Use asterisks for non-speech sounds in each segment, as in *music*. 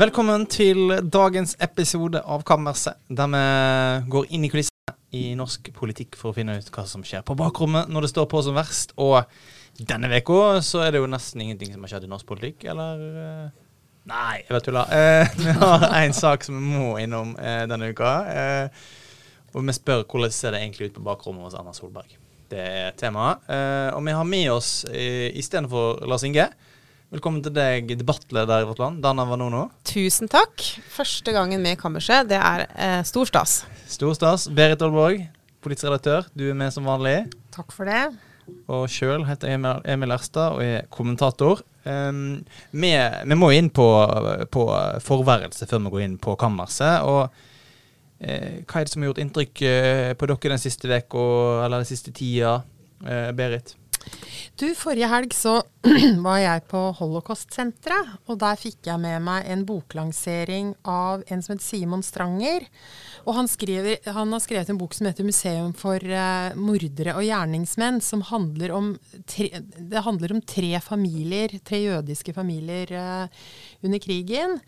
Velkommen til dagens episode av Kammerset, der vi går inn i kulissene i norsk politikk for å finne ut hva som skjer på bakrommet når det står på som verst. Og denne uka så er det jo nesten ingenting som har skjedd i norsk politikk, eller eh, Nei, jeg vet tuller. Eh, vi har en sak som vi må innom eh, denne uka. Eh, og vi spør hvordan ser det egentlig ut på bakrommet hos Erna Solberg. Det er temaet. Og vi har med oss eh, istedenfor Lars Inge Velkommen til deg, debattleder i Vårt Land, Dana Vanono. Tusen takk. Første gangen med i Kammerset. Det er eh, stor stas. Stor stas. Berit Aalborg, politisk redaktør, du er med som vanlig. Takk for det. Og sjøl heter jeg Emil, Emil Erstad og er kommentator. Um, vi, vi, må inn på, på forværelse før vi går inn på kammerset. Og eh, hva er det som har gjort inntrykk eh, på dere den siste uka, eller den siste tida, eh, Berit? Du, Forrige helg så *clears throat* var jeg på Holocaust-senteret, og der fikk jeg med meg en boklansering av en som heter Simon Stranger. Og han, skriver, han, har skrevet en bok som heter 'Museum for uh, mordere og gjerningsmenn', som handler om tre, det handler om tre familier, tre jødiske familier uh, under krigen.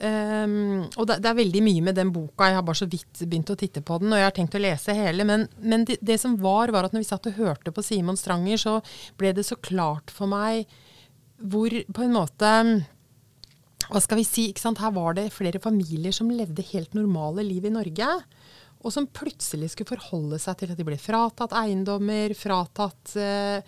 Um, og det, det, er veldig mye med den boka. Jeg har bare så vidt begynt å titte på den, og jeg har tenkt å lese hele. Men, men det, det, som var, var at når vi satt og hørte på Simon Stranger, så ble det så klart for meg hvor på en måte Hva skal vi si? Her var det flere familier som levde helt normale liv i Norge. Og som plutselig skulle forholde seg til at de ble fratatt eiendommer, fratatt uh,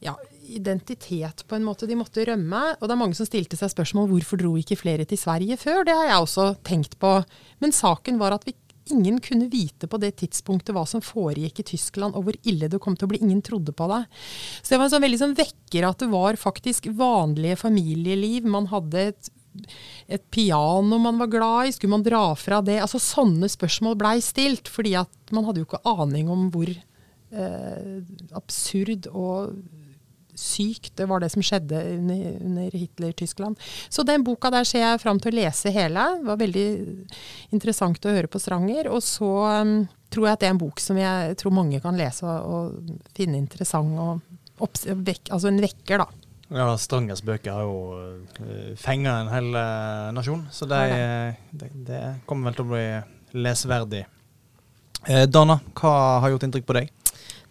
ja, identitet på en måte. De måtte rømme. Og det er mange som stilte seg spørsmål hvorfor dro ikke flere til Sverige før. Det har jeg også tenkt på. Men saken var at vi, ingen kunne vite på det tidspunktet hva som foregikk i Tyskland, og hvor ille det kom til å bli. Ingen trodde på det. Så det var en sånn veldig sånn vekker at det var faktisk vanlige familieliv. Man hadde et et piano man var glad i, skulle man dra fra det? Altså Sånne spørsmål blei stilt, fordi at man hadde jo ikke aning om hvor eh, absurd og sykt. Det var det som skjedde under, Hitler-Tyskland. Så den boka der ser jeg fram til å lese hele. Det var veldig interessant å høre på Stranger. Og så um, tror jeg at det er en bok som jeg tror mange kan lese og, og finne interessant. og vek, Altså en vekker, da. Ja, Strangers bøker har jo eh, fenga en hel uh, nasjon, så det, det, det, kommer vel til å bli lesverdig. Eh, Dana, hva har gjort inntrykk på deg?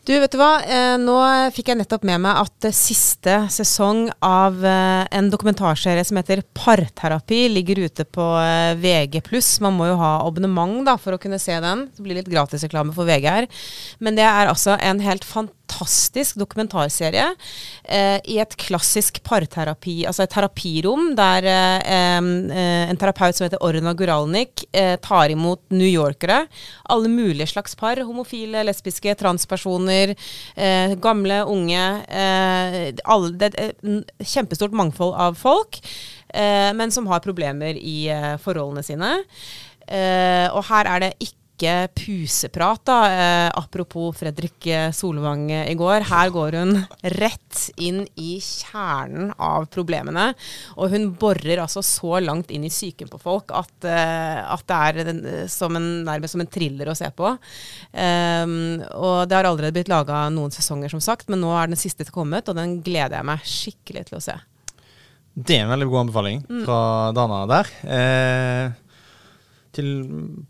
Du, vet du hva. Eh, nå fikk jeg nettopp med meg at siste sesong av eh, en dokumentarserie som heter Parterapi, ligger ute på eh, VG+. Man må jo ha abonnement da, for å kunne se den. Det blir litt gratisreklame for VG her. Men det er altså en helt fantastisk fantastisk dokumentarserie eh, i et klassisk parterapi, altså et terapirom, der eh, eh, en terapeut som heter Orna Guralnik eh, tar imot newyorkere. Alle mulige slags par. Homofile, lesbiske, transpersoner. Eh, gamle, unge. Eh, alle, det er et kjempestort mangfold av folk, men som har problemer i forholdene sine. og her er det ikke ikke puseprat, da. Eh, apropos Fredrik eh, Solvang eh, i går. Her går hun rett inn i kjernen av problemene. Og hun borer altså så langt inn i psyken på folk at, eh, at det er den, som en, nærmest som en thriller å se på. Um, og det har allerede blitt laga noen sesonger, som sagt, men nå er den siste kommet, og den gleder jeg meg skikkelig til å se. Det er en veldig god anbefaling mm. fra Dana der. Eh, til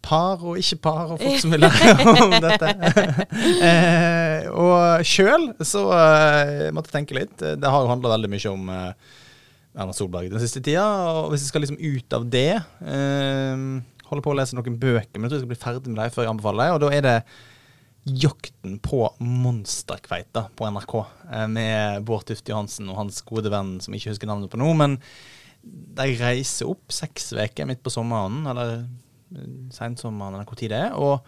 par og ikke-par og folk som vil *laughs* lære om dette. *laughs* eh, og sjøl så eh, måtte jeg tenke litt. Det har jo handla veldig mye om eh, Erna Solberg den siste tida. Og hvis jeg skal liksom ut av det eh, Holde på å lese noen bøker, men jeg tror jeg skal bli ferdig med dem før jeg anbefaler dem. Og da er det Jakten på monsterkveita på NRK eh, med Bård Tufte Johansen og hans gode venn som jeg ikke husker navnet på nå. men de reiser opp seks uker midt på sommeren, eller sensommeren, eller hvor tid det er. Og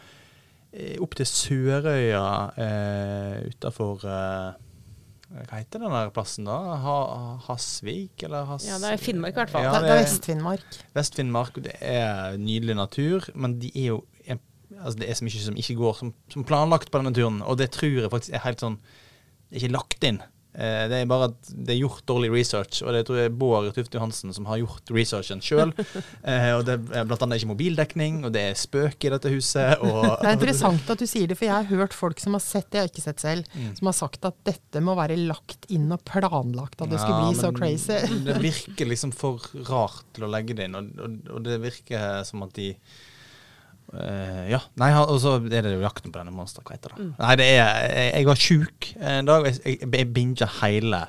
eh, opp til Sørøya eh, utafor eh, hva heter den der plassen, da? Ha, Hasvik, eller Has... Ja, det er Finnmark i hvert fall. Ja, det, er Vest-Finnmark. Vest-Finnmark. Det er nydelig natur, men de er jo altså det er så mye som ikke går som, som, planlagt på denne turen. Og det tror jeg faktisk er helt sånn Det er ikke lagt inn det er bare at det er gjort dårlig research, og det tror jeg er Bård Tufte Johansen som har gjort researchen sjøl. *laughs* eh, og det er bl.a. ikke mobildekning, og det er spøk i dette huset. Og, *laughs* Det er interessant at du sier det, for jeg har hørt folk som har sett det, jeg har ikke sett selv, Mm. som har sagt at dette må være lagt inn og planlagt, at det skulle Ja, bli så crazy. Det virker liksom for rart til å legge det inn, og, og, og det virker som at de eh, ja. Nei, og så er det jo jakten på denne monsterkveita, Mm. Nei, det er Jeg, jeg var sjuk en dag, og jeg, jeg, jeg binga hele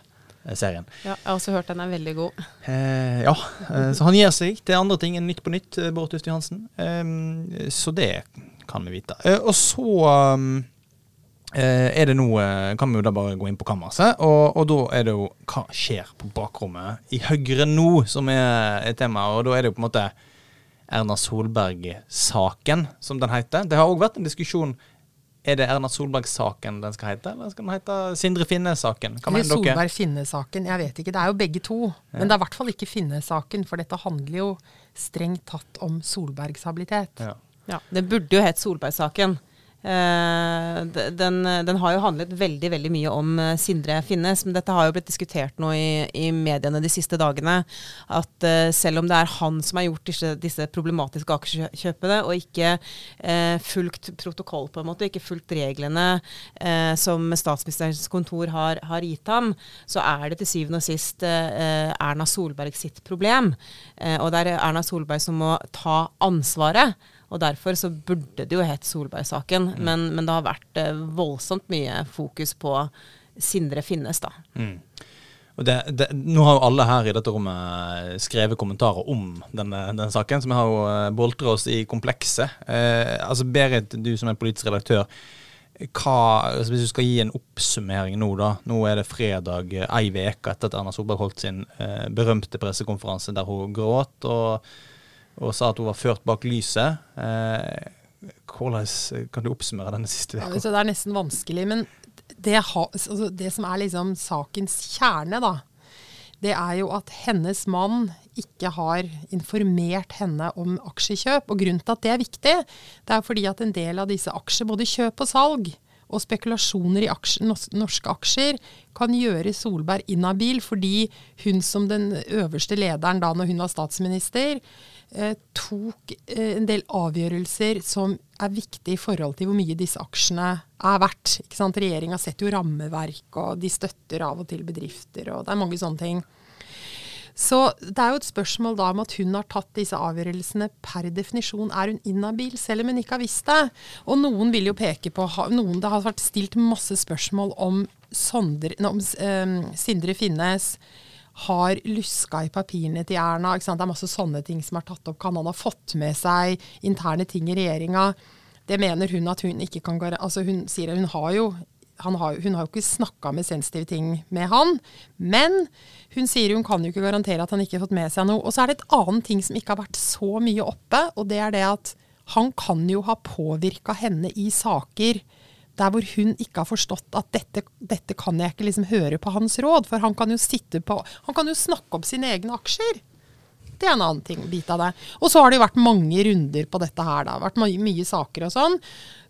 eh, serien. Ja, jeg har også hørt den er veldig god. Eh, ja, eh, så han gir seg til andre ting enn Nytt på nytt, eh, Bård Tufte Johansen. Eh, så det kan vi vite. Og så um, er det nå Kan vi jo da bare gå inn på kammerset, og, og da er det jo Hva skjer på bakrommet i Høyre nå, som er et tema, og da er det jo på en måte Erna Solberg-saken, som den heter. Det har òg vært en diskusjon er det Erna Solberg-saken den skal hete, eller skal den hete Sindre Finne-saken? Eller? Solberg-Finne-saken, jeg vet ikke. Det er jo begge to. Men det er i hvert fall ikke Finne-saken, for dette handler jo strengt tatt om Solbergs habilitet. Ja. Ja, Det burde jo hett Solberg-saken. Eh, de- den, den har jo handlet veldig veldig mye om eh, Sindre Finnes, men dette har jo blitt diskutert nå i, i mediene de siste dagene. At eh, selv om det er han som har gjort disse, disse problematiske aksjekjøpene, og ikke eh, fulgt protokoll på en måte, ikke fulgt reglene eh, som statsministerens kontor har, har gitt ham, så er det til syvende og sist Erna Solberg sitt problem. Og det er Erna Solberg som må ta ansvaret. Og derfor så burde det jo hett Solberg-saken, men, men det har vært eh, voldsomt mye fokus på Sindre Finnes, da. Mm. Det, det, nå har jo alle her i dette rommet skrevet kommentarer om denne, denne saken, vi har jo boltra oss i komplekset. Eh, altså Berit, du som er politisk redaktør, hva, altså hvis du skal gi en oppsummering nå, da. Nå er det fredag, eh, ei uke etter at Erna Solberg holdt sin eh, berømte pressekonferanse der hun gråt og, og sa at hun var ført bak lyset. Eh, hvordan kan du oppsummere denne siste uka? Ja, det er nesten vanskelig, men det, altså, det som er liksom sakens kjerne, da, det er jo at hennes mann ikke har informert henne om aksjekjøp. Og grunnen til at det er viktig, det er fordi at en del av disse aksjer, både kjøp og salg, og spekulasjoner i aksjer, norske aksjer kan gjøre Solberg inhabil, fordi hun som den øverste lederen da når hun var statsminister, tok eh, en del avgjørelser som er viktige i forhold til hvor mye disse aksjene er verdt. Ikke? Regjeringa setter jo rammeverk, og de støtter av og til bedrifter, og det er mange sånne ting. Så det er jo et spørsmål da om at hun har tatt disse avgjørelsene. Per definisjon er hun inhabil, selv om hun ikke har visst det. Og noen vil jo peke på noen, Det har vært stilt masse spørsmål om, Sondre, om eh, Sindre Finnes har luska i papirene til Erna. Det er masse sånne ting som er tatt opp. Kan han ha fått med seg interne ting i regjeringa? Det mener hun at hun ikke kan. Altså hun sier at hun har jo har, hun har jo ikke snakka med sensitive ting med han, men hun sier hun kan jo ikke garantere at han ikke har fått med seg noe. Og så er det et annet ting som ikke har vært så mye oppe, og det er det at han kan jo ha påvirka henne i saker der hvor hun ikke har forstått at dette, dette kan jeg ikke liksom høre på hans råd, for han kan jo sitte på Han kan jo snakke opp sine egne aksjer. Det er en annen ting, bit av det. Og så har det jo vært mange runder på dette her. Det har vært mye, mye saker og sånn.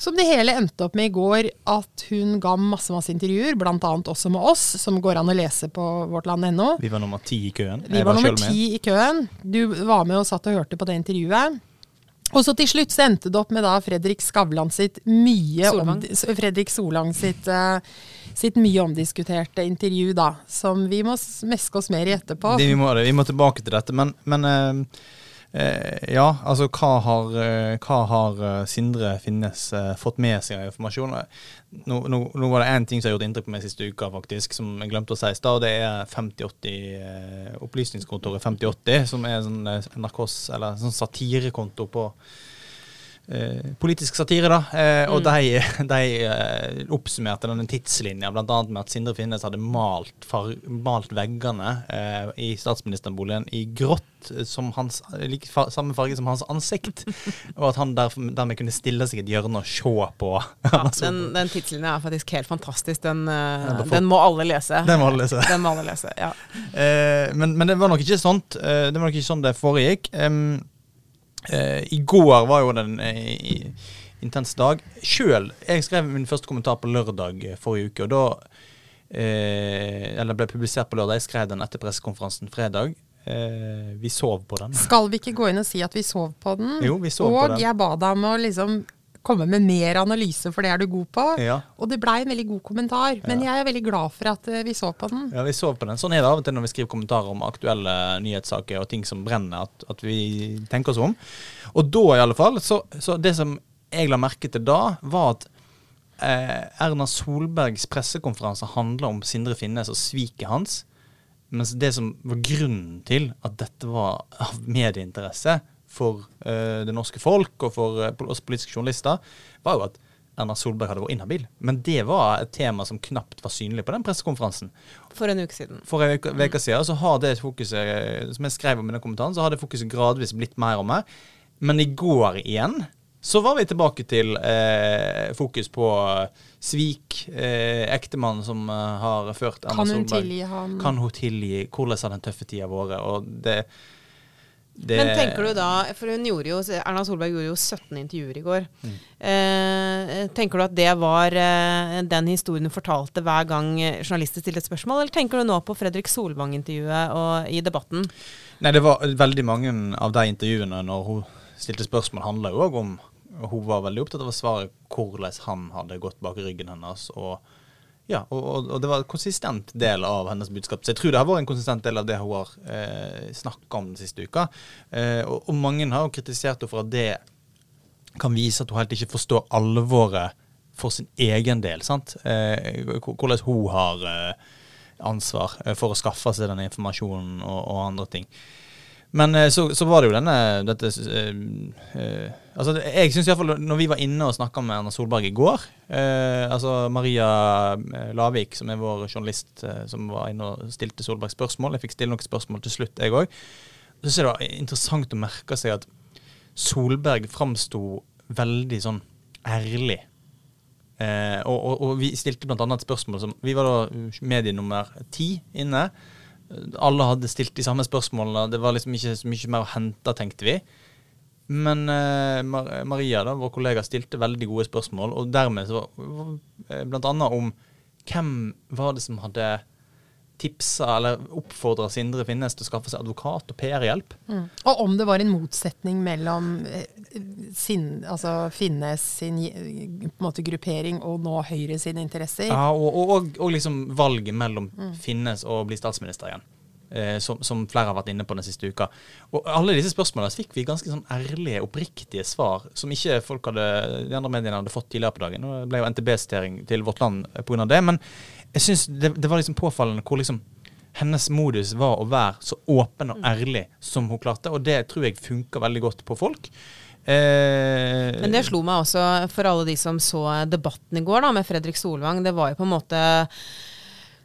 Som det hele endte opp med i går, at hun ga masse masse intervjuer, bl.a. også med oss, som går an å lese på vårtland.no. Vi var nummer ti i køen. Vi var, var nummer ti i køen. Du var med og satt og hørte på det intervjuet. Og så til slutt så endte det opp med da Fredrik Skavlan sitt mye Solvang. omdi- Fredrik Solang sitt, uh, sitt mye omdiskuterte intervju, da. Som vi må meske oss mer i etterpå. Det, vi, må, vi må tilbake til dette, men, men eh, ja, altså hva har, eh, hva har eh, Sindre Finnes eh, fått med seg av informasjon? Nå, nå, nå var det én ting som har gjort inntrykk på meg siste uka, faktisk, som jeg glemte å si i stad. Det er 5080, eh, Opplysningskontoret 5080, som er sånn eh, NRKs, eller sånn satirekonto på eh, politisk satire, da. Eh, og de, *laughs* de eh, oppsummerte denne tidslinja, bl.a. med at Sindre Finnes hadde malt, far, malt veggene eh, i statsministerboligen i grått, eh, som hans, like, fa, samme farge som hans ansikt. *laughs* og at han derf- dermed kunne stille seg i et hjørne og se på. *laughs* Ja, den, den tidslinja er faktisk helt fantastisk. Den, eh, Ja, får- den må alle lese. Den må alle lese. Den må alle lese, ja. Eh, men, men det var nok ikke sånt. Eh, det var nok ikke sånn det foregikk. Eh, I går var jo den eh, i- intens dag. Sjøl Jeg skrev min første kommentar på lørdag eh, forrige uke, og da eh, Eller ble publisert på lørdag. Jeg skrev den etter pressekonferansen fredag. Eh, vi sov på den. Skal vi ikke gå inn og si at vi sov på den? Jo, vi sov og på den. jeg ba deg om å liksom komme med mer analyse, for det er du god på. Ja. Og det blei en veldig god kommentar. Men jeg er veldig glad for at eh, vi så på den. Ja, vi så på den. Sånn er det av og til når vi skriver kommentarer om aktuelle nyhetssaker og ting som brenner, at, at vi tenker oss om. Og da i alle fall, så, så det som jeg la merke til da, var at eh, Erna Solbergs pressekonferanse handla om Sindre Finnes og sviket hans. Mens det som var grunnen til at dette var av medieinteresse for uh, det norske folk og for uh, oss politiske journalister, var jo at Erna Solberg hadde vært inhabil. Men det var et tema som knapt var synlig på den pressekonferansen. For en uke siden. For en uke, uke siden så har det fokuset, som jeg skrev om i den kommentaren, så har det fokuset gradvis blitt mer og mer. Men i går igjen så var vi tilbake til eh, fokus på svik. Eh, Ektemannen som eh, har ført Erna Kan hun Solberg. tilgi ham? Kan hun tilgi? Hvordan har den tøffe tida vært? Og det, det Men tenker du da, for hun gjorde jo, Erna Solberg gjorde jo 17 intervjuer i går. Mm. Eh, tenker du at det var eh, den historien hun fortalte hver gang journalister stilte et spørsmål, eller tenker du nå på Fredrik Solvang-intervjuet og i debatten? Nei, det var veldig mange av de intervjuene når hun stilte spørsmål, handla jo òg om Hun var veldig opptatt av å svare hvordan han hadde gått bak ryggen hennes. og ja, og, og, det var en konsistent del av hennes budskap. Så jeg tror det har vært en konsistent del av det hun har eh, snakka om den siste uka. Eh, og, og mange har jo kritisert henne for at det kan vise at hun helt ikke forstår alvoret for sin egen del. sant? Eh, hvordan hun har eh, ansvar eh, for å skaffe seg den informasjonen og, og andre ting. Men eh, så, så var det jo denne dette, eh, eh, altså Jeg syns iallfall når vi var inne og snakka med Erna Solberg i går eh, altså Maria Lavik, som er vår journalist, som var inne og stilte Solberg spørsmål. Jeg fikk stille noen spørsmål til slutt, jeg òg. Så synes jeg det var interessant å merke seg at Solberg framsto veldig sånn ærlig. Og, og, og vi stilte bl.a. et spørsmål som Vi var da medie nummer ti inne. Alle hadde stilt de samme spørsmålene. Det var liksom ikke så mye mer å hente, tenkte vi. Men eh, Maria, da, vår kollega, stilte veldig gode spørsmål. Og dermed så var eh, blant annet om hvem var det som hadde tipsa eller oppfordra Sindre Finnes til å skaffe seg advokat og PR-hjelp. Mm. Og om det var en motsetning mellom eh, sin, altså Finnes sin eh, måte gruppering og nå Høyre sine interesser. Ja, og, og, og, og liksom valget mellom Finnes og bli statsminister igjen. Eh, som, som flere har vært inne på den siste uka. Og alle disse spørsmålene fikk vi ganske sånn ærlige, oppriktige svar som ikke folk hadde, de andre mediene hadde fått tidligere på dagen. Nå ble jo NTB-sitering til Vårt Land pga. det. Men jeg synes det, det var liksom påfallende hvor liksom hennes modus var å være så åpen og ærlig som hun klarte. Og det tror jeg funker veldig godt på folk. Eh, Men det slo meg også for alle de som så debatten i går da, med Fredrik Solvang. Det var jo på en måte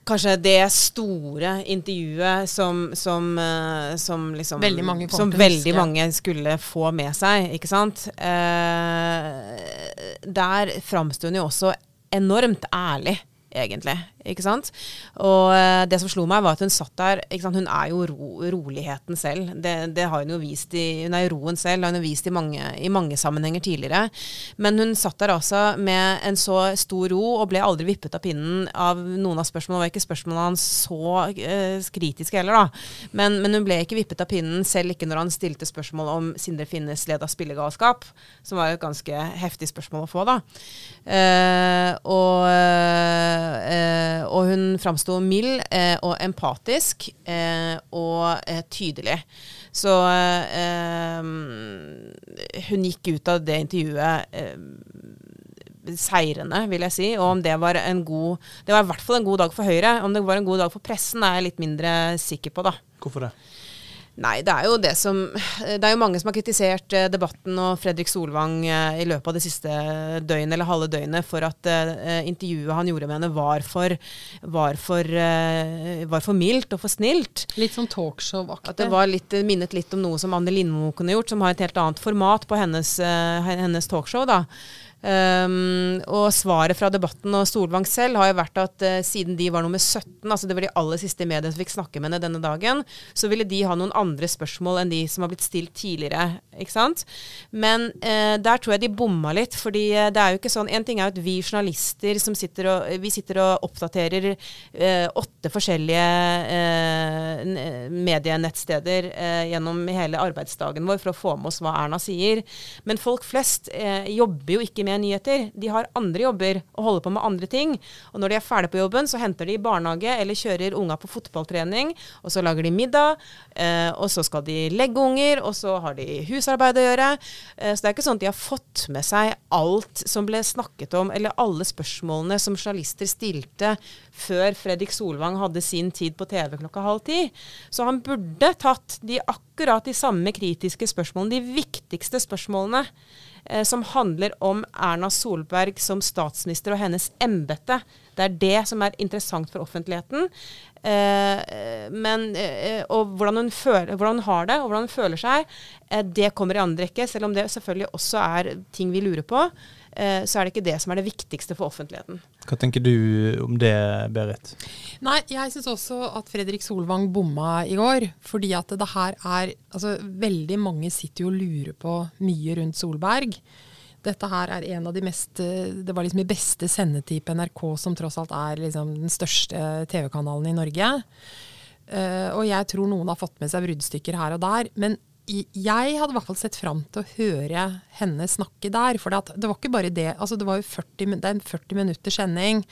kanskje det store intervjuet som, som, eh, som liksom Veldig mange Som veldig mange skulle få med seg, ikke sant. Eh, der framsto hun jo også enormt ærlig. Egentlig, ikke sant? Og eh, det som slo meg, var at hun satt der? Hun er jo ro, roligheten selv. Det, det har hun jo vist i Hun er jo roen selv, har hun vist i mange, i mange sammenhenger tidligere. Men hun satt der altså med en så stor ro og ble aldri vippet av pinnen av noen av spørsmålene. Det var ikke spørsmålene hans så eh, kritiske heller, da. Men, men hun ble ikke vippet av pinnen, selv ikke når han stilte spørsmål om Sindre Finnes led av spillegalskap, som var et ganske heftig spørsmål å få, da. Eh, og, eh, og hun framsto mild eh, og empatisk og tydelig. Så hun gikk ut av det intervjuet seirende, vil jeg si. Og om det var en god Det var i hvert fall en god dag for Høyre. Om det var en god dag for pressen, er jeg litt mindre sikker på, da. Hvorfor det? Nei, det er jo det som Det er jo mange som har kritisert eh, debatten og Fredrik Solvang eh, i løpet av det siste døgnet eller halve døgnet for at eh, intervjuet han gjorde med henne var for, var for, var for mildt og for snilt. Litt sånn talkshow-aktig. At det var litt, minnet litt om noe som Anne Lindmo kunne gjort, som har et helt annet format på hennes, hennes talkshow. da. Um, og svaret fra debatten og Solvang selv har jo vært at uh, siden de var nummer 17, altså det var de aller siste i media som fikk snakke med henne denne dagen, så ville de ha noen andre spørsmål enn de som har blitt stilt tidligere. ikke sant? Men uh, der tror jeg de bomma litt, fordi uh, det er jo ikke sånn En ting er jo at vi journalister som sitter og, vi sitter og oppdaterer åtte forskjellige medienettsteder gjennom hele arbeidsdagen vår for å få med oss hva Erna sier. Men folk flest jobber jo ikke med med nyheter. De har andre jobber og holder på med andre ting. Og når de er ferdig på jobben, så henter de i barnehage eller kjører unga på fotballtrening, og så lager de middag, eh, og så skal de legge unger, og så har de husarbeid å gjøre. Eh, så det er ikke sånn at de har fått med seg alt som ble snakket om, eller alle spørsmålene som journalister stilte før Fredrik Solvang hadde sin tid på TV klokka halv ti. Så han burde tatt de akkurat de samme kritiske spørsmålene, de viktigste spørsmålene eh, som handler om Erna Solberg som statsminister og hennes embete. Det er det som er interessant for offentligheten. Eh, men, eh, og hvordan hun, føler, hvordan hun, har det, og hvordan hun føler seg, eh, det kommer i andre rekke. Selv om det selvfølgelig også er ting vi lurer på, eh, så er det ikke det som er det viktigste for offentligheten. Hva tenker du om det, Berit? Nei, Jeg syns også at Fredrik Solvang bomma i går. Fordi at det her er altså Veldig mange sitter jo og lurer på mye rundt Solberg. Dette her er en av de mest Det var liksom i beste sendetid på NRK, som tross alt er liksom den største TV-kanalen i Norge. Uh, og jeg tror noen har fått med seg bruddstykker her og der. Men jeg hadde i hvert fall sett fram til å høre henne snakke der. For det var ikke bare det. Altså det var jo 40, det er en 40 minutters sending.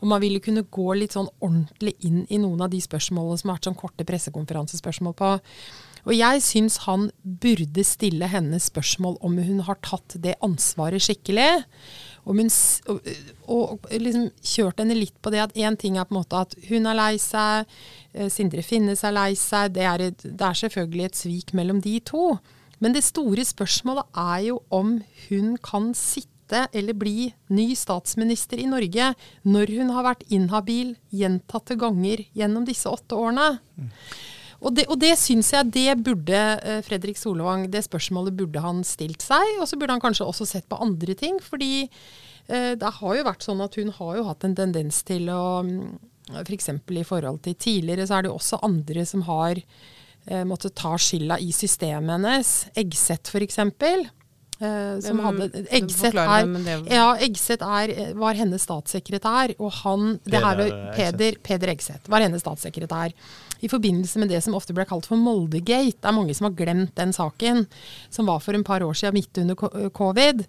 Og man ville kunne gå litt sånn ordentlig inn i noen av de spørsmålene som har vært sånn korte pressekonferansespørsmål på. Og jeg syns han burde stille henne spørsmål om hun har tatt det ansvaret skikkelig. Og, hun, og, og liksom kjørt henne litt på det at én ting er på en måte at hun er lei seg, eh, Sindre Finnes er lei seg. Det er, et, det er selvfølgelig et svik mellom de to. Men det store spørsmålet er jo om hun kan sitte eller bli ny statsminister i Norge når hun har vært inhabil gjentatte ganger gjennom disse åtte årene. Mm. Og det, og det syns jeg det burde eh, Fredrik Solvang Det spørsmålet burde han stilt seg. Og så burde han kanskje også sett på andre ting. Fordi eh, det har jo vært sånn at hun har jo hatt en tendens til å mm, F.eks. For i forhold til tidligere, så er det jo også andre som har eh, måttet ta skylda i systemet hennes. Eggseth f.eks. Uh, som hadde Eggseth er, ja, Eggseth er, var hennes statssekretær, og han det her, Peder, Peder Eggseth var hennes statssekretær i forbindelse med det som ofte ble kalt for Moldegate. Det er mange som har glemt den saken, som var for en par år siden midt under eh, covid.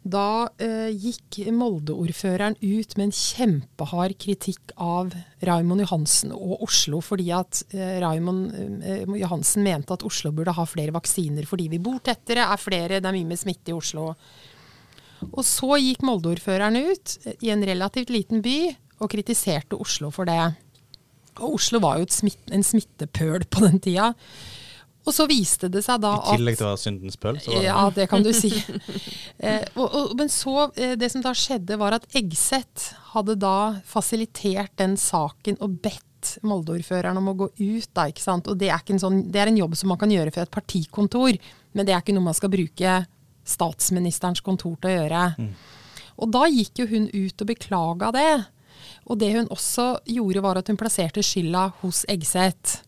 Da uh, gikk Molde-ordføreren ut med en kjempehard kritikk av Raymond Johansen og Oslo, fordi at uh, Raymond Johansen mente at Oslo burde ha flere vaksiner fordi vi bor tettere, er flere, det er mye mer smitte i Oslo. Og så gikk Molde-ordføreren ut i en relativt liten by og kritiserte Oslo for det. Og Oslo var jo smitt, en smittepøl på den tida. Og så viste det seg da at I tillegg til å være syndens pøl? Ja, det kan du si. *laughs* eh, og, og, men så, eh, det som da skjedde, var at Eggseth hadde da fasilitert den saken og bedt Molde-ordføreren om å gå ut. da, ikke sant? Og det er, en sånn, det er en jobb som man kan gjøre fra et partikontor, men det er ikke noe man skal bruke statsministerens kontor til å gjøre. Mm. Og da gikk jo hun ut og beklaga det. Og det hun også gjorde, var at hun plasserte skylda hos Eggseth.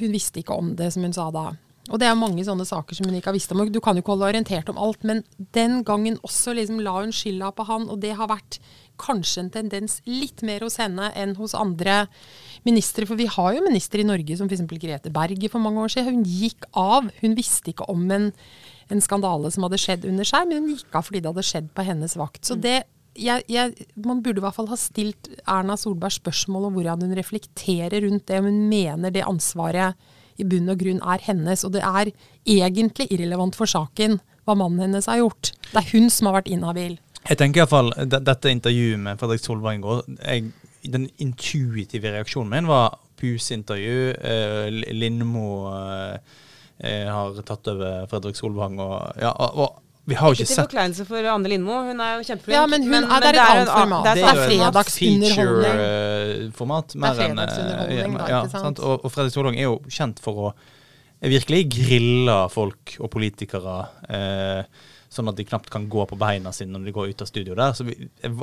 Hun visste ikke om det, som hun sa da. Og det er mange sånne saker som hun ikke har visst om. Du kan jo ikke holde orientert om alt, men den gangen også liksom la hun skylda på han, og det har vært kanskje en tendens litt mer hos henne enn hos andre ministre. For vi har jo ministre i Norge som f.eks. Grete Berge for mange år siden. Hun gikk av. Hun visste ikke om en, en skandale som hadde skjedd under seg, men hun gikk av fordi det hadde skjedd på hennes vakt. Så det jeg, jeg, man burde i hvert fall ha stilt Erna Solberg spørsmål om hvordan hun reflekterer rundt det, om hun mener det ansvaret i bunn og grunn er hennes. Og det er egentlig irrelevant for saken hva mannen hennes har gjort. Det er hun som har vært inhabil. Jeg tenker iallfall dette intervjuet med Fredrik Solberg i Den intuitive reaksjonen min var Pus-intervju. Eh, Lindmo eh, har tatt over Fredrik Solvang. Og, ja, og vi har jo ikke, ikke sett forkleinelse for Anne Lindmo, hun er jo kjempeflink. Ja, men, hun, men, er, det er et annet format. Det er, det er feature-format. Mer enn ja, sant? Og, og Fredrik Solvang er jo kjent for å virkelig grille folk og politikere. Eh, sånn at de knapt kan gå på beina sine når de går ut av studio der. Så vi, jeg,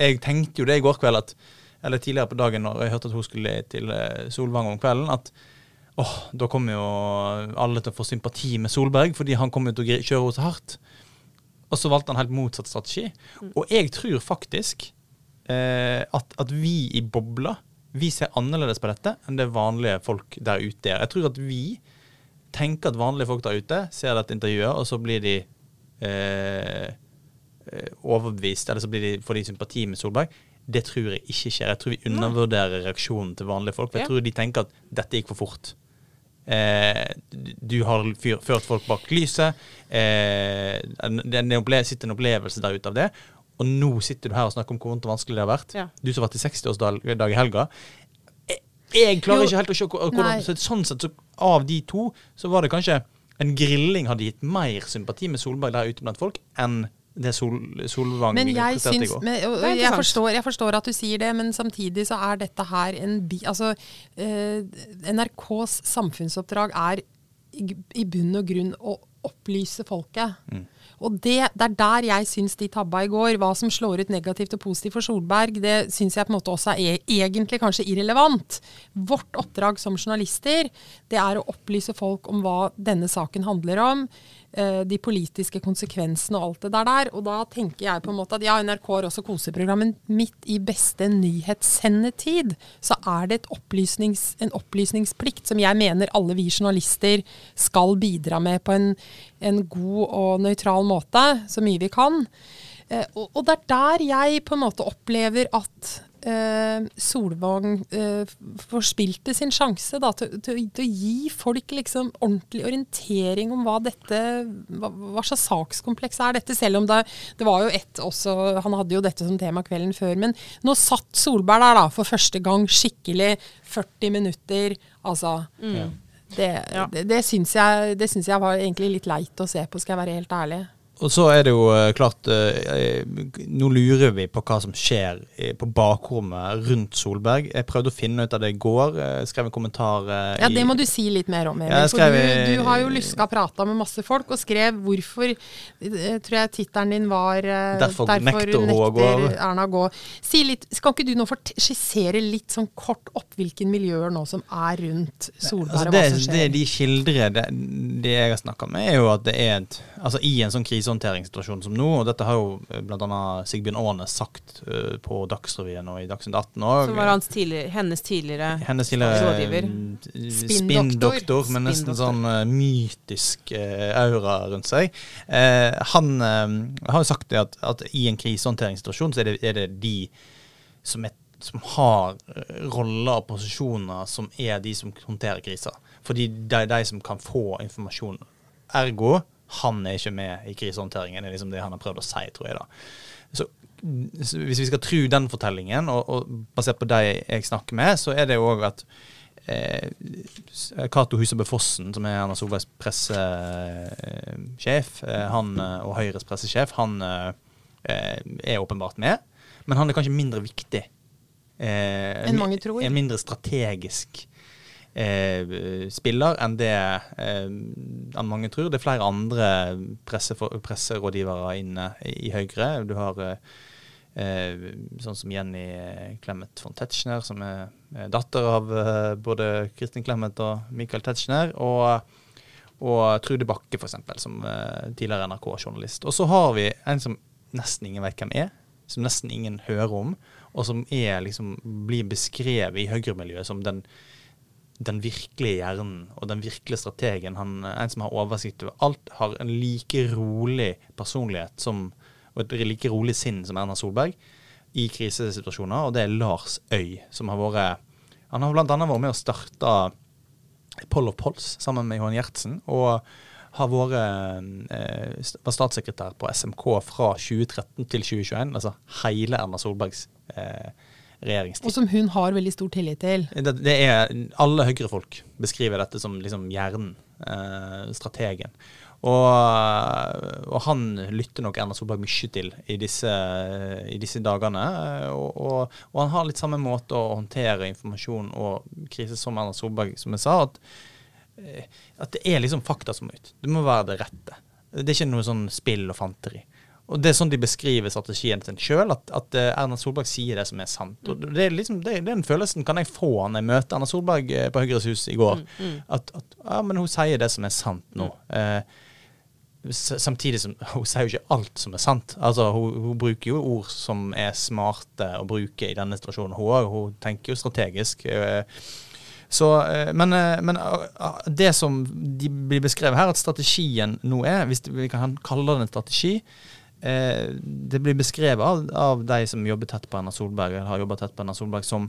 jeg, tenkte jo det i går kveld, at, eller tidligere på dagen når jeg hørte at hun skulle til eh, Solvang om kvelden, at åh, da kommer jo alle til å få sympati med Solberg, fordi han kommer til å kjøre henne så hardt. Og så valgte han helt motsatt strategi. Mm. Og jeg tror faktisk eh, at, at, vi i bobla vi ser annerledes på dette enn det vanlige folk der ute gjør. Jeg tror at vi tenker at vanlige folk der ute ser dette intervjuet, og så blir de eh, eh, overbevist, eller så blir de, får de sympati med Solberg. Det tror jeg ikke skjer. Jeg tror vi undervurderer reaksjonen til vanlige folk. For jeg tror de tenker at dette gikk for fort. Eh, du har fyr, ført folk bak lyset. Eh, det, det sitter en opplevelse der ute av det. Og nå sitter du her og snakker om hvor vondt og vanskelig det har vært. Ja. Du som har vært i 60-årsdag i helga. Jeg, jeg klarer jo, ikke helt å se hvordan så Sånn sett, så av de to, så var det kanskje en grilling hadde gitt mer sympati med Solberg der ute blant folk enn det Sol, Solvang men jeg syns, men, jeg, forstår, jeg, forstår, at du sier det, men samtidig så er dette her en bi... Altså, eh, NRKs samfunnsoppdrag er i, i bunn og grunn å opplyse folket. Mm. Og det, det, er der jeg syns de tabba i går. Hva som slår ut negativt og positivt for Solberg, det syns jeg på en måte også er e egentlig kanskje irrelevant. Vårt oppdrag som journalister, det er å opplyse folk om hva denne saken handler om. Eh, de politiske konsekvensene og alt det der der. Og da tenker jeg på en måte at ja, NRK har også koseprogram, men midt i beste nyhetssendetid så er det opplysnings, en opplysningsplikt som jeg mener alle vi journalister skal bidra med på en, en god og nøytral måte, så mye vi kan. Eh, og, og det er der jeg på en måte opplever at eh, Solvang eh, forspilte sin sjanse da, til, til, til, å gi folk liksom ordentlig orientering om hva dette hva, hva slags sakskompleks er dette, selv om det, det, var jo ett også Han hadde jo dette som tema kvelden før, men nå satt Solberg der da for første gang skikkelig 40 minutter. Altså mm. Det, ja. det, det syns jeg, jeg, var egentlig litt leit å se på, skal jeg være helt ærlig. Og så er det jo uh, klart uh, Nå lurer vi på hva som skjer uh, på bakrommet rundt Solberg. Jeg prøvde å finne ut av det i går. Jeg skrev en kommentar Ja, det må du si litt mer om, Emil. for du, du, har jo lyska prata med masse folk, og skrev hvorfor Tror jeg tittelen din var Derfor, derfor nekter, nekter Erna å gå. Si litt, Skal ikke du nå skissere litt sånn kort opp hvilke miljøer nå som er rundt Solberg, altså, det, og hva som skjer? Det de skildrer, det, det jeg har snakka med, er jo at det er et Altså i en sånn krise krisehåndteringssituasjon som nå. Og dette har jo eh, bl.a. Sigbjørn Aanes sagt uh, på Dagsrevyen og i Dagsnytt 18 òg. Som var tidligere, hennes tidligere, hennes tidligere rådgiver. Mm, spinndoktor, med nesten sånn uh, mytisk aura rundt seg. han har jo sagt det at, at, i en krisehåndteringssituasjon så er det, er det de som, er, som har roller og posisjoner som er de som håndterer kriser. Fordi det er de som kan få informasjon. Ergo han er ikke med i krisehåndteringen. Er liksom det han har prøvd å si, tror jeg. da. Så, Hvis vi skal tro den fortellingen, og, og basert på de jeg snakker med, så er det jo òg at eh, Cato Husebø Fossen, som er Erna Solbergs pressesjef, eh, han, eh, og Høyres pressesjef, han eh, er åpenbart med. Men han er kanskje mindre viktig. Eh, enn mange tror. En mindre strategisk eh, spiller enn det eh, mange tror. Det er flere andre presse, presserådgivere inne i Høyre. Du har eh, sånn som Jenny Clemet von Tetzschner, som er datter av eh, både Kristin Clemet og Michael Tetzschner. og og Trude Bakke, f.eks., som uh, tidligere NRK-journalist. Og så har vi en som nesten ingen vet hvem er, som nesten ingen hører om, og som er, liksom, blir beskrevet i Høyre-miljøet som den den virkelige hjernen og den virkelige strategen. Han, en som har oversikt over alt, har en like rolig personlighet som, og et like rolig sinn som Erna Solberg i krisesituasjoner, og det er Lars Øy, som har vært Han har bl.a. vært med å starte Poll of Pols sammen med Johan Gjertsen, og har vært eh, var statssekretær på SMK fra 2013 til 2021, altså hele Erna Solbergs eh, regjeringstid. Og som hun har veldig stor tillit til. Det, det er, Alle Høyre-folk beskriver dette som liksom hjernen, eh, strategen. Og, og, han lytter nok Erna Solberg mye til i disse, i disse dagene. Og, og, og, han har litt samme måte å håndtere informasjon og krise som Erna Solberg, som jeg sa. At, eh, at det er liksom fakta som må ut. Det må være det rette. Det er ikke noe sånn spill og fanteri. Og Det er sånn de beskriver strategien sin sjøl, at, at eh, Erna Solberg sier det som er sant. Og det er liksom, det, Den følelsen kan jeg få når jeg møter Erna Solberg eh, på Høyres hus i går. Mm, mm. At, at ja, men hun sier det som er sant nå. Eh, samtidig som *laughs* hun sier jo ikke alt som er sant. Altså, hun, hun, bruker jo ord som er smarte å bruke i denne situasjonen. Hun, hun tenker jo strategisk. Eh, så, men, men, det som de blir beskrevet her, at strategien nå er, hvis vi kan kalle det en strategi Det blir beskrevet av, av de som jobber tett på Erna Solberg, eller har jobbet tett på Erna Solberg, som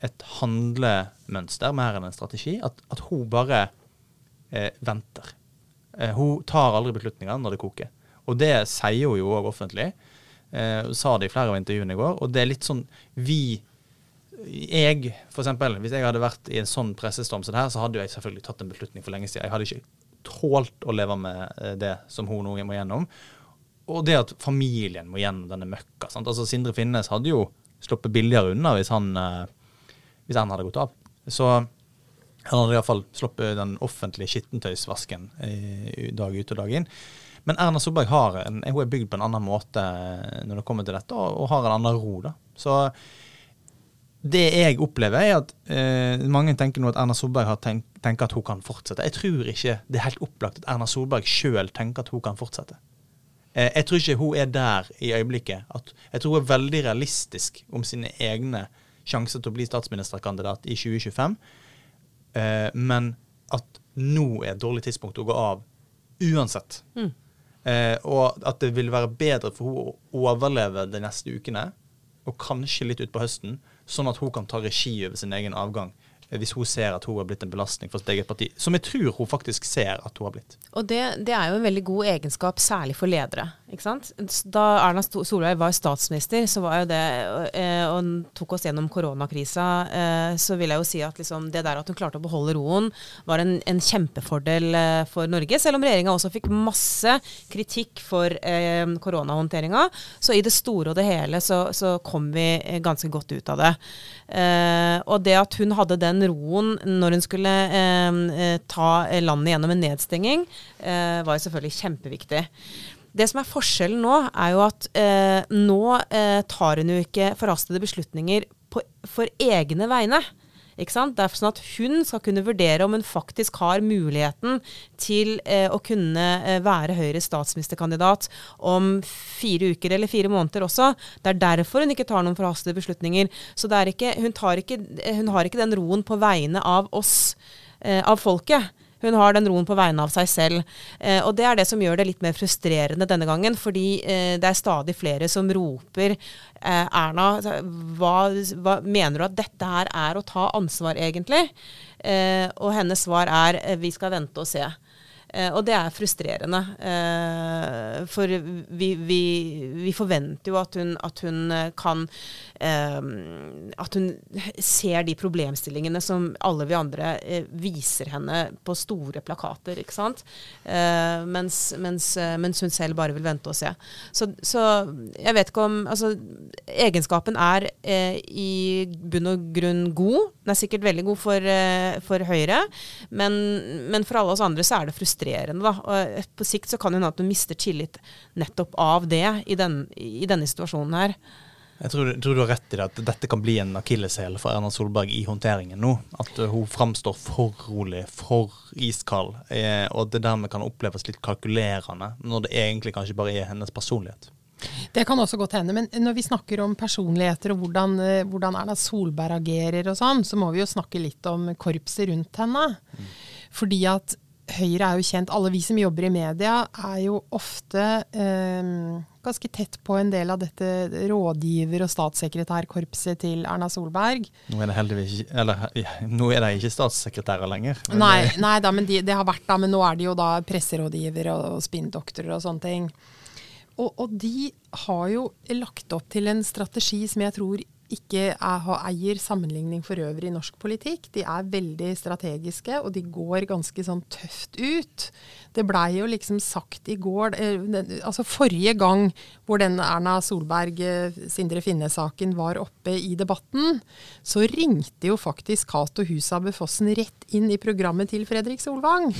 et handlemønster mer enn en strategi. At, at hun bare eh, venter. Eh, hun tar aldri beslutninger når det koker. Og det sier hun jo òg offentlig. Eh, sa det i flere av intervjuene i går. Og det er litt sånn vi Jeg, for eksempel, hvis jeg hadde vært i en sånn pressestorm som det her, så hadde jeg selvfølgelig tatt en beslutning for lenge siden. Jeg hadde ikke tålt å leve med eh, det som hun nå må gjennom. Og det at familien må gjennom denne møkka. Sant? Altså Sindre Finnes hadde jo sluppet billigere unna hvis han, eh, hvis han hadde gått av. Så han hadde iallfall sluppet den offentlige skittentøysvasken dag ut og dag inn. Men Erna Solberg har en, hun er bygd på en annen måte når det kommer til dette, og, har en annen ro. da. Så det jeg opplever, er at eh, mange tenker nå at Erna Solberg tenk, tenker at hun kan fortsette. Jeg tror ikke det er helt opplagt at Erna Solberg sjøl tenker at hun kan fortsette. Eh, jeg tror ikke hun er der i øyeblikket. At, jeg tror hun er veldig realistisk om sine egne sjanser til å bli statsministerkandidat i 2025. Eh, men at nå er et dårlig tidspunkt å gå av uansett. Mm. Eh, og at det vil være bedre for henne å overleve de neste ukene, og kanskje litt utpå høsten, sånn at hun kan ta regi over sin egen avgang hvis hun ser at hun har blitt en belastning for sitt eget parti. Som jeg tror hun faktisk ser at hun har blitt. Og det, det er jo en veldig god egenskap, særlig for ledere. Da Erna Solveig var statsminister, så var jo det, eh, og tok oss gjennom koronakrisa, eh, så vil jeg jo si at liksom, det der at hun klarte å beholde roen, var en, en kjempefordel eh, for Norge. Selv om regjeringa også fikk masse kritikk for eh, koronahåndteringa. Så i det store og det hele så, så kom vi ganske godt ut av det. Og det at hun hadde den roen når hun skulle ta landet gjennom en nedstenging, var jo selvfølgelig kjempeviktig. Det som er forskjellen nå, er jo at eh, nå eh, tar hun jo ikke forhastede beslutninger på, for egne vegne. Ikke sant? Det er sånn at hun skal kunne vurdere om hun faktisk har muligheten til eh, å kunne eh, være Høyres statsministerkandidat om fire uker eller fire måneder også. Det er derfor hun ikke tar noen forhastede beslutninger. Så ikke, hun, ikke, hun, har ikke den roen på vegne av oss, eh, av folket. Hun har den roen på vegne av seg selv. Eh, og det er det som gjør det litt mer frustrerende denne gangen, fordi eh, det er stadig flere som roper eh, Erna, hva, hva, mener du at dette her er å ta ansvar, egentlig? Eh, og hennes svar er eh, vi skal vente og se. Eh, og det er frustrerende. Eh, for vi, vi, vi, forventer jo at hun, at hun eh, kan eh, At hun ser de problemstillingene som alle vi andre eh, viser henne på store plakater, ikke sant. Eh, mens, mens, mens, hun selv bare vil vente og se. Så, så jeg vet ikke om Altså, egenskapen er i bunn og grunn god. Den er sikkert veldig god for, for Høyre, men, men for alle oss andre så er det frustrerende frustrerende. Da. Og på sikt så kan det hende at du mister tillit nettopp av det i, den, i denne situasjonen her. Jeg tror, tror, du har rett i det, at dette kan bli en akilleshæl for Erna Solberg i håndteringen nå. At uh, hun framstår for rolig, for iskald, eh, og at det dermed kan oppleves litt kalkulerende, når det egentlig kanskje bare er hennes personlighet. Det kan også godt hende. Men når vi snakker om personligheter og hvordan, uh, hvordan Erna Solberg agerer og sånn, så må vi jo snakke litt om korpset rundt henne. Mm. Fordi at Høyre er jo kjent, alle vi som jobber i media, er jo ofte eh, ganske tett på en del av dette rådgiver- og statssekretærkorpset til Erna Solberg. Nå er det heldigvis ikke, eller, nå er de ikke statssekretærer lenger. Nei, nei da, men de, det har vært da, men nå er de jo da presserådgivere og, og spinndoktorer og sånne ting. Og, og de har jo lagt opp til en strategi som jeg tror ikke er, eier sammenligning for øvrig i norsk politikk. De er veldig strategiske, og de går ganske sånn tøft ut. Det blei jo liksom sagt i går eh, altså Forrige gang hvor den Erna Solberg-Sindre eh, Finne-saken var oppe i debatten, så ringte jo faktisk Cato Husabø Fossen rett inn i programmet til Fredrik Solvang.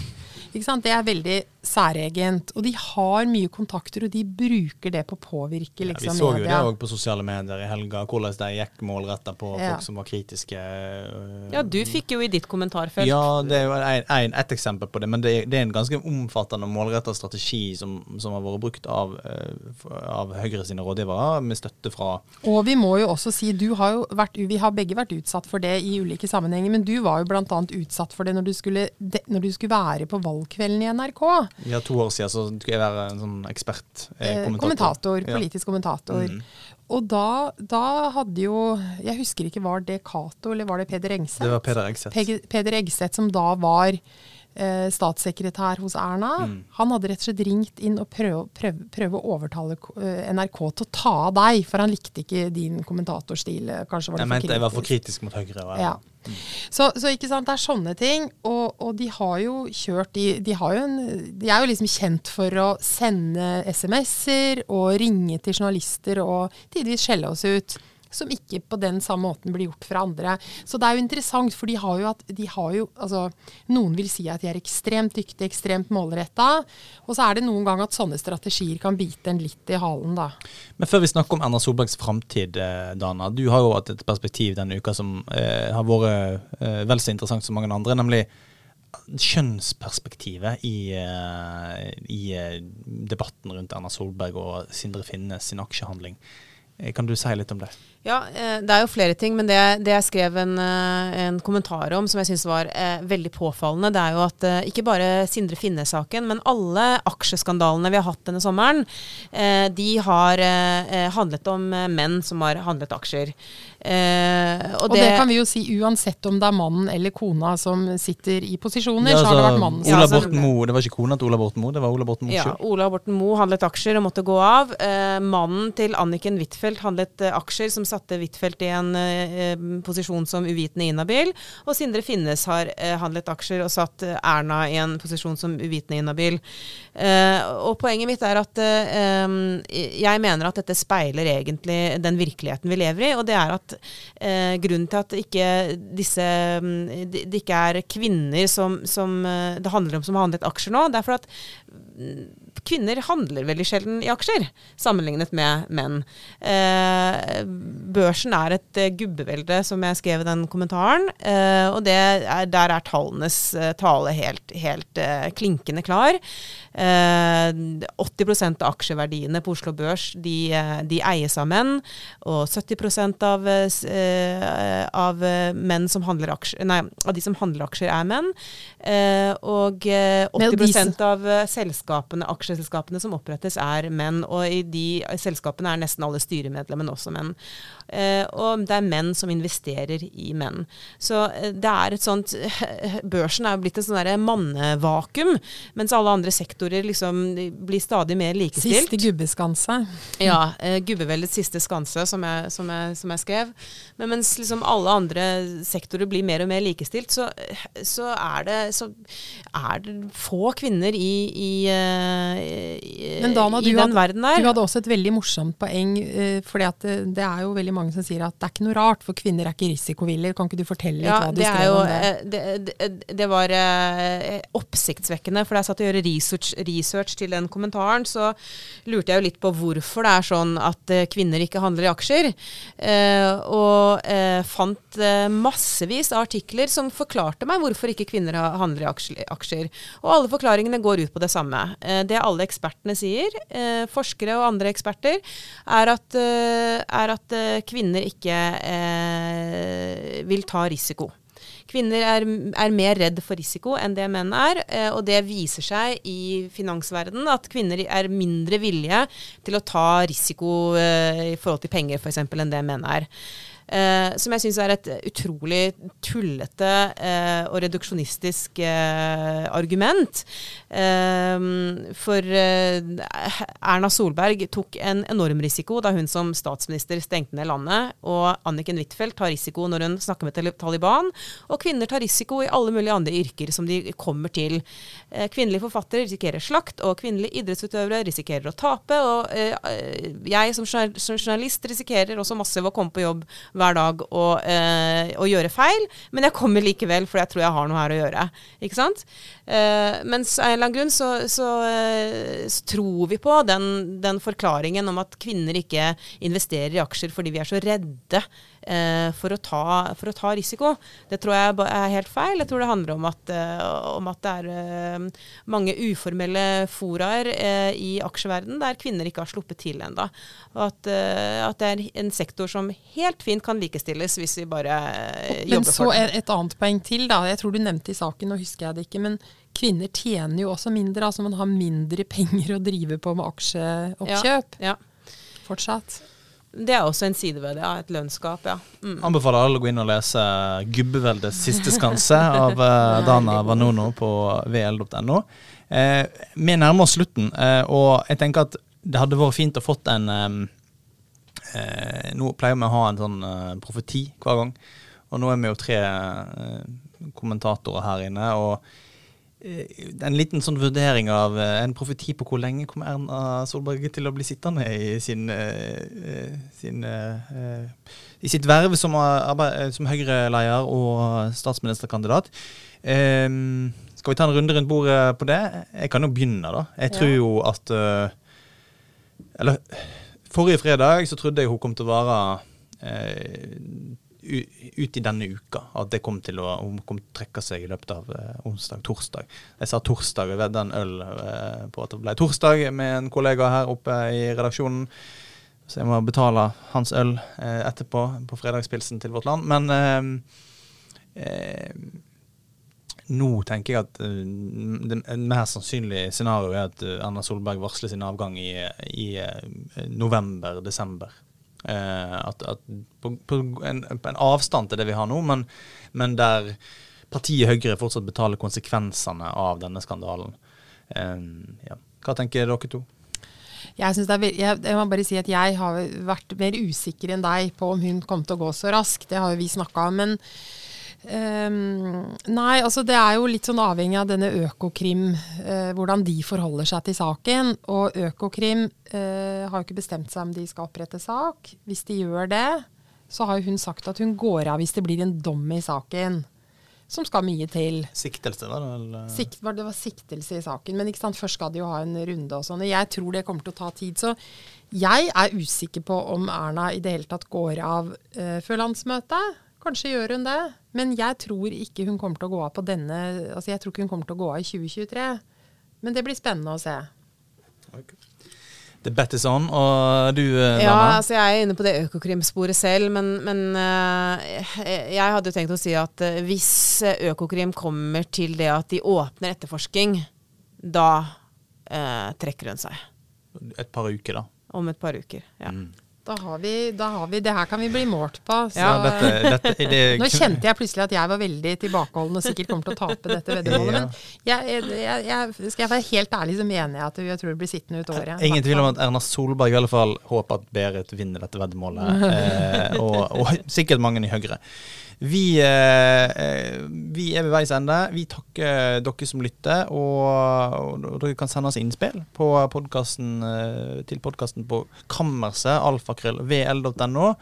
Ikke sant? Det er veldig særegent. Og de har mye kontakter, og de bruker det på å påvirke Ja, liksom, vi så jo det òg på sosiale medier i helga, hvordan de gikk målretta på Ja. folk som var kritiske. øh, Ja, du fikk jo i ditt kommentarfelt. Ja, det er jo en, en, et eksempel på det, men det, det er en ganske omfattende og målretta strategi som, som har vært brukt av, øh, av Høyre sine rådgivere, med støtte fra Og vi må jo også si, du har jo vært, vi har begge vært utsatt for det i ulike sammenhenger, men du var jo bl.a. utsatt for det når du, skulle, det når du skulle være på valgkvelden i NRK. Ja, to år siden så skulle jeg være en sånn ekspert. Eh, kommentator. kommentator, Ja. politisk kommentator. Mm. Og da, da hadde jo Jeg husker ikke, var det Cato eller var det Peder Engseth? Det var Peder Engseth. Peg- Peder Engseth som da var eh, statssekretær hos Erna. Mm. Han hadde rett og slett ringt inn og prøve, prøve, prøve å overtale eh, NRK til å ta av deg, for han likte ikke din kommentatorstil. Kanskje var det Jeg mente jeg var for kritisk. mot Høyre. Og, Så, så ikke sant, det er sånne ting. Og, og de har jo kjørt de, de, de er jo liksom kjent for å sende SMS-er og ringe til journalister og tidvis skjelle oss ut. Som ikke på den samme måten blir gjort fra andre. Så det er jo interessant, for de har jo at de har jo altså, Noen vil si at de er ekstremt dyktige, ekstremt målretta. Og så er det noen ganger at sånne strategier kan bite en litt i halen, da. Men før vi snakker om Erna Solbergs framtid, eh, Dana. Du har jo hatt et perspektiv denne uka som eh, har vært eh, vel så interessant som mange andre, nemlig kjønnsperspektivet i, eh, i eh, debatten rundt Erna Solberg og Sindre Finnes sin aksjehandling. Eh, Kan du si litt om det? Ja, eh, det er jo flere ting, men det, det jeg skrev en, eh, en kommentar om som jeg syns var eh, veldig påfallende, det er jo at eh, ikke bare Sindre Finne-saken, men alle aksjeskandalene vi har hatt denne sommeren, eh, de har eh, handlet om eh, menn som har handlet aksjer. Eh, og, Og det, kan vi jo si uansett om det er mannen eller kona som sitter i posisjoner, så har det vært mannen Ola altså- Borten Moe, det var ikke kona til Ola Borten Moe, det var Ola Borten Moe Ja. Ola Borten Moe handlet aksjer og måtte gå av. Eh, mannen til Anniken Huitfeldt handlet eh, aksjer som satte Huitfeldt i en eh, posisjon som uvitende inhabil. Og Sindre Finnes har eh, handlet aksjer og satt eh, Erna i en posisjon som uvitende inhabil. Eh, og poenget mitt er at eh, jeg mener at dette speiler egentlig den virkeligheten vi lever i. Og det er at grunnen til at ikke disse mm, det, de ikke er kvinner som, som det handler om som har handlet aksjer nå, det er for at kvinner handler veldig sjelden i aksjer, sammenlignet med menn. Eh, børsen er et eh, gubbevelde, som jeg skrev i den kommentaren. Eh, og det er, der er tallenes eh, tale helt, helt eh, klinkende klar. Eh, 80% av aksjeverdiene på Oslo Børs de, eh, de eies av menn. Og 70 av, eh, eh, av eh, menn som handler aksjer, nei, av de som handler aksjer, er menn. Eh, og eh, 80 de av selskapene selskapene, aksjeselskapene som opprettes, er menn. Og i de selskapene er nesten alle styremedlemmene også menn. Eh, og det er menn som investerer i menn. Så eh, det er et sånt *laughs* Børsen er jo blitt et sånn derre mannevakuum, mens alle andre sektorer liksom blir stadig mer likestilt. Siste gubbeskanse. Ja, uh, Gubbeveldets siste skanse, som jeg, som, jeg, som jeg skrev. Men mens liksom alle andre sektorer blir mer og mer likestilt, så, så, er, det, så er det få kvinner i, eh, i, Men Dana, i den hadde- verden der. Du hadde også et veldig morsomt poeng, Uh, fordi at det, det er jo veldig mange som sier at det er ikke noe rart, for kvinner er ikke risikovillige. Kan ikke du fortelle Ja, hva du skrev jo om det? eh, det, det, det var uh, oppsiktsvekkende, for da jeg satt og gjorde research, research til den kommentaren, så lurte jeg jo litt på hvorfor det er sånn at uh, kvinner ikke handler i aksjer. Eh, og eh, fant eh, massevis av artikler som forklarte meg hvorfor ikke kvinner handler i aksjer. Og alle forklaringene går ut på det samme. Eh, det alle ekspertene sier, eh, forskere og andre eksperter, er at, eh, er at eh, kvinner ikke eh, vil ta risiko. Kvinner er, er mer redd for risiko enn det menn er, eh, og det viser seg i finansverdenen at kvinner er mindre villige til å ta risiko i forhold til penger f.eks. enn det menn er. Eh, som jeg syns er et utrolig tullete eh, og reduksjonistisk eh, argument. Eh, for eh, Erna Solberg tok en enorm risiko da hun som statsminister stengte ned landet, og Anniken Huitfeldt tar risiko når hun snakker med Taliban, og kvinner tar risiko i alle mulige andre yrker som de kommer til. Eh, kvinnelige forfattere risikerer slakt, og kvinnelige idrettsutøvere risikerer å tape, og jeg som journalist risikerer også masse ved å komme på jobb hver dag å, eh, og gjøre feil, men jeg kommer likevel, for jeg tror jeg har noe her å gjøre. Ikke sant? Eh, mens av en eller annen grunn så, så, eh, så tror vi på den, den, forklaringen om at kvinner ikke investerer i aksjer fordi vi er så redde eh, for, å ta, for, å ta, risiko. Det tror jeg er helt feil. Jeg tror det handler om at, om at det er mange uformelle foraer i aksjeverden der kvinner ikke har sluppet til ennå. At, at, det er en sektor som helt fint kan likestilles hvis vi bare jobber for det. Men så et annet poeng til, da. Jeg tror du nevnte i saken, nå husker jeg det ikke. men kvinner tjener jo også mindre. altså Man har mindre penger å drive på med aksjeoppkjøp. Ja, ja. Fortsatt. Det er også en side ved det. ja, Et lønnsgap, ja. Mm. Anbefaler alle å gå inn og lese 'Gubbeveldets siste skanse' av uh, *laughs* Dana Vanono på vl.no. Eh, vi nærmer oss slutten, eh, og jeg tenker at det hadde vært fint å fått en eh, Nå pleier vi å ha en sånn eh, profeti hver gang, og nå er vi jo tre eh, kommentatorer her inne. og Eh, en liten sånn vurdering av eh, en profeti på hvor lenge kommer Erna Solberg til å bli sittende i sin, eh, sin i sitt verv som, som Høyre-leder og statsministerkandidat. Skal vi ta en runde rundt bordet på det? Jeg kan jo begynne, da. Jeg tror jo at Eller forrige fredag så trodde jeg hun kom til å være uh, ut i denne uka at det kom til å, kom til å trekke seg i løpet av eh, onsdag-torsdag. Jeg sa torsdag, ved vedda en øl eh, på at det ble torsdag med en kollega her oppe i redaksjonen. Så jeg må betale hans øl eh, etterpå på fredagspilsen til Vårt Land. Men eh, eh, nå tenker jeg at det mer sannsynlige scenarioet er at Erna Solberg varsler sin avgang i, i november-desember. Eh, at, at på, på, en, på, en, avstand til det vi har nå, men, men, der partiet Høyre fortsatt betaler konsekvensene av denne skandalen. Eh, ja. Hva tenker dere to? Jeg, er, jeg, jeg, må bare si at jeg har vært mer usikker enn deg på om hun kom til å gå så raskt. Det har jo vi snakka om. men Um, nei, altså det er jo litt sånn avhengig av denne Økokrim, uh, hvordan de forholder seg til saken. Og Økokrim uh, har jo ikke bestemt seg om de skal opprette sak. Hvis de gjør det, så har hun sagt at hun går av hvis det blir en dom i saken. Som skal mye til. Siktelse, var det vel? Sikt, det var siktelse i saken. Men ikke sant, først skal de jo ha en runde og sånn. Jeg tror det kommer til å ta tid. Så jeg er usikker på om Erna i det hele tatt går av uh, før landsmøtet. Kanskje gjør hun det, men jeg tror ikke hun kommer til å gå av på denne altså Jeg tror ikke hun kommer til å gå av i 2023. Men det blir spennende å se. Okay. The bet is on. Og du, Dana? Ja, altså jeg er inne på det Økokrim-sporet selv, men, men uh, jeg hadde tenkt å si at uh, hvis Økokrim kommer til det at de åpner etterforsking, da uh, trekker hun seg. Et par uker, da? Om et par uker, ja. Mm. Da har, vi, da har vi Det her kan vi bli målt på. Ja, dette, dette, det, Nå kjente jeg plutselig at jeg var veldig tilbakeholden og sikkert kommer til å tape dette veddemålet. Men jeg, jeg, jeg, skal jeg være helt ærlig, så mener jeg at jeg tror det blir sittende ut året. Ingen tvil om at Erna Solberg i alle fall håper at Berit vinner dette veddemålet. *laughs* eh, og, og, sikkert mange i Høyre. Vi, eh, vi, er ved veis ende. Vi takker dere som lytter. Og, og dere kan sende oss innspill på podcasten, eh, til podkasten på kammerset, alfakrøllvl.no.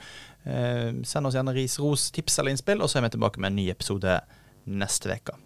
Eh, send oss gjerne ris, ros, tips eller innspill, og så er vi tilbake med en ny episode neste uke.